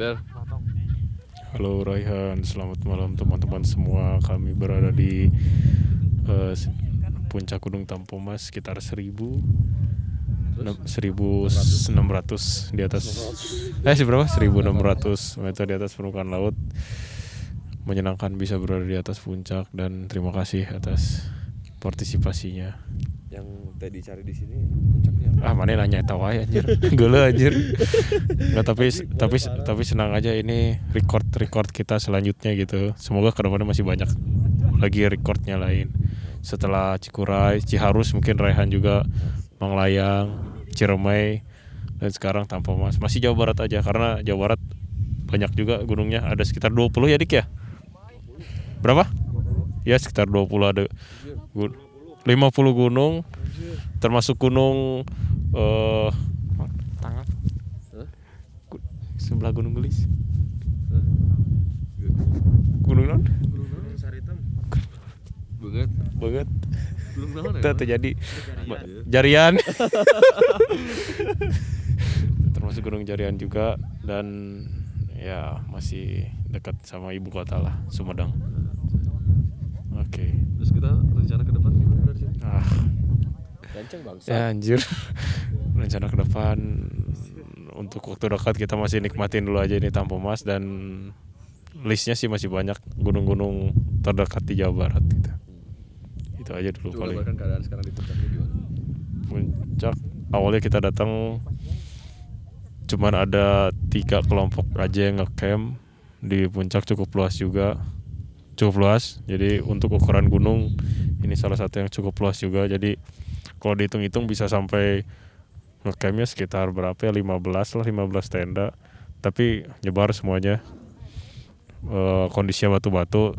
Del. Halo Raihan, selamat malam teman-teman semua. Kami berada di s- puncak Gunung Tampomas sekitar 1000 enam- 1600 di atas eh seberapa 1600 meter di atas permukaan laut menyenangkan bisa berada di atas puncak dan terima kasih atas partisipasinya Yang tadi cari di sini puncaknya. ah mana nanya tahu aja anjir. Gila anjir. Nggak tapi tapi tapi senang aja ini record record kita selanjutnya gitu. Semoga ke depannya masih banyak lagi recordnya lain. Setelah Cikuray Ciharus mungkin Raihan juga Manglayang Ciremai dan sekarang Tampomas masih Jawa Barat aja karena Jawa Barat banyak juga gunungnya. Ada sekitar 20 ya dik ya? Berapa? Ya sekitar 20 ada gun- 50 gunung termasuk gunung eh tangan. Hah? Gu- sebelah gunung gelis. Gunung non Gunung Saritem. Banget. banget Gunung naon ya? itu terjadi jarian. Termasuk gunung jarian juga dan ya masih dekat sama ibu kota lah Sumedang. Oke. Terus kita rencana ke depan gimana dari sini? ah Ganceng bangsa. ya anjir. Rencana ke depan untuk waktu dekat kita masih nikmatin dulu aja ini Tampomas dan listnya sih masih banyak gunung-gunung terdekat di Jawa Barat gitu. Itu aja dulu Coba paling. gambarkan keadaan sekarang di puncaknya gimana? puncak awalnya kita datang cuman ada tiga kelompok aja yang ngecamp. Di puncak cukup luas juga. Cukup luas jadi untuk ukuran gunung ini salah satu yang cukup luas juga. Jadi kalau dihitung-hitung bisa sampai ngecampnya sekitar berapa ya? 15 lah 15 tenda. Tapi nyebar semuanya. Eh, kondisinya batu-batu.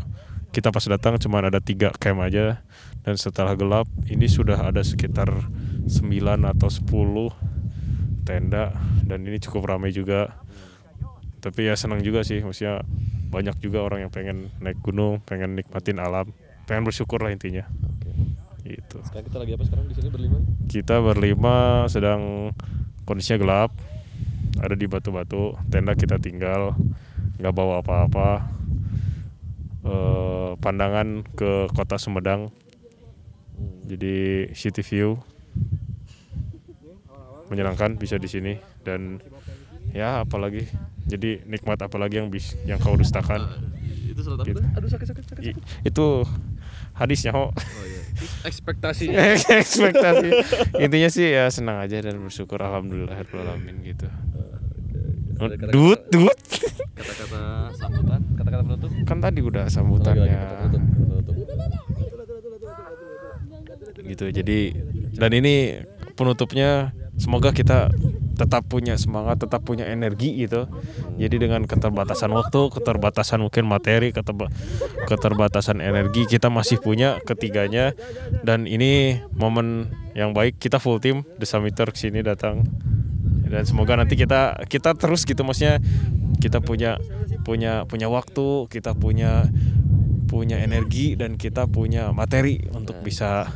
Kita pas datang cuman ada tiga camp aja. Dan setelah gelap ini sudah ada sekitar 9 atau 10 tenda. Dan ini cukup ramai juga. Tapi ya senang juga sih. Maksudnya banyak juga orang yang pengen naik gunung pengen nikmatin alam. Pengen bersyukur lah intinya. Gitu Sekarang kita lagi apa sekarang di sini berlima? kita berlima sedang kondisinya gelap ada di batu-batu tenda kita tinggal nggak bawa apa-apa Eh, pandangan ke kota Sumedang Hmm. jadi city view menyenangkan bisa di sini dan ya apalagi jadi nikmat apalagi yang bis yang kau dustakan Itu Gitu. Aduh sakit sakit sakit. I- itu hadisnya ho. Oh iya. Terus ekspektasinya. ekspektasi. Intinya sih ya senang aja dan bersyukur alhamdulillahirobbilalamin gitu. Ada kata-kata- dut dut. Kata-kata sambutan, kata-kata penutup. kan tadi udah sambutannya. kata kata gitu jadi dan ini penutupnya semoga kita tetap punya semangat tetap punya energi gitu. Jadi dengan keterbatasan waktu keterbatasan mungkin materi keterba- keterbatasan energi kita masih punya ketiganya. Dan ini momen yang baik kita full team The Summiter sini datang. Dan semoga nanti kita kita terus gitu maksudnya kita punya punya punya waktu kita punya punya energi dan kita punya materi untuk bisa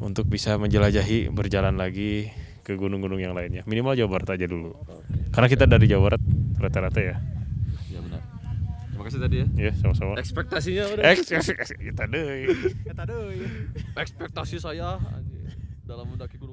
untuk bisa menjelajahi berjalan lagi ke gunung-gunung yang lainnya. Minimal Jawa Barat aja dulu. Karena kita dari Jawa Barat rata-rata ya. Ya benar. Terima kasih tadi ya. ya sama-sama. Ekspektasinya udah. Eks- eks- eks- kita deh Ekspektasi saya dalam mendaki gunung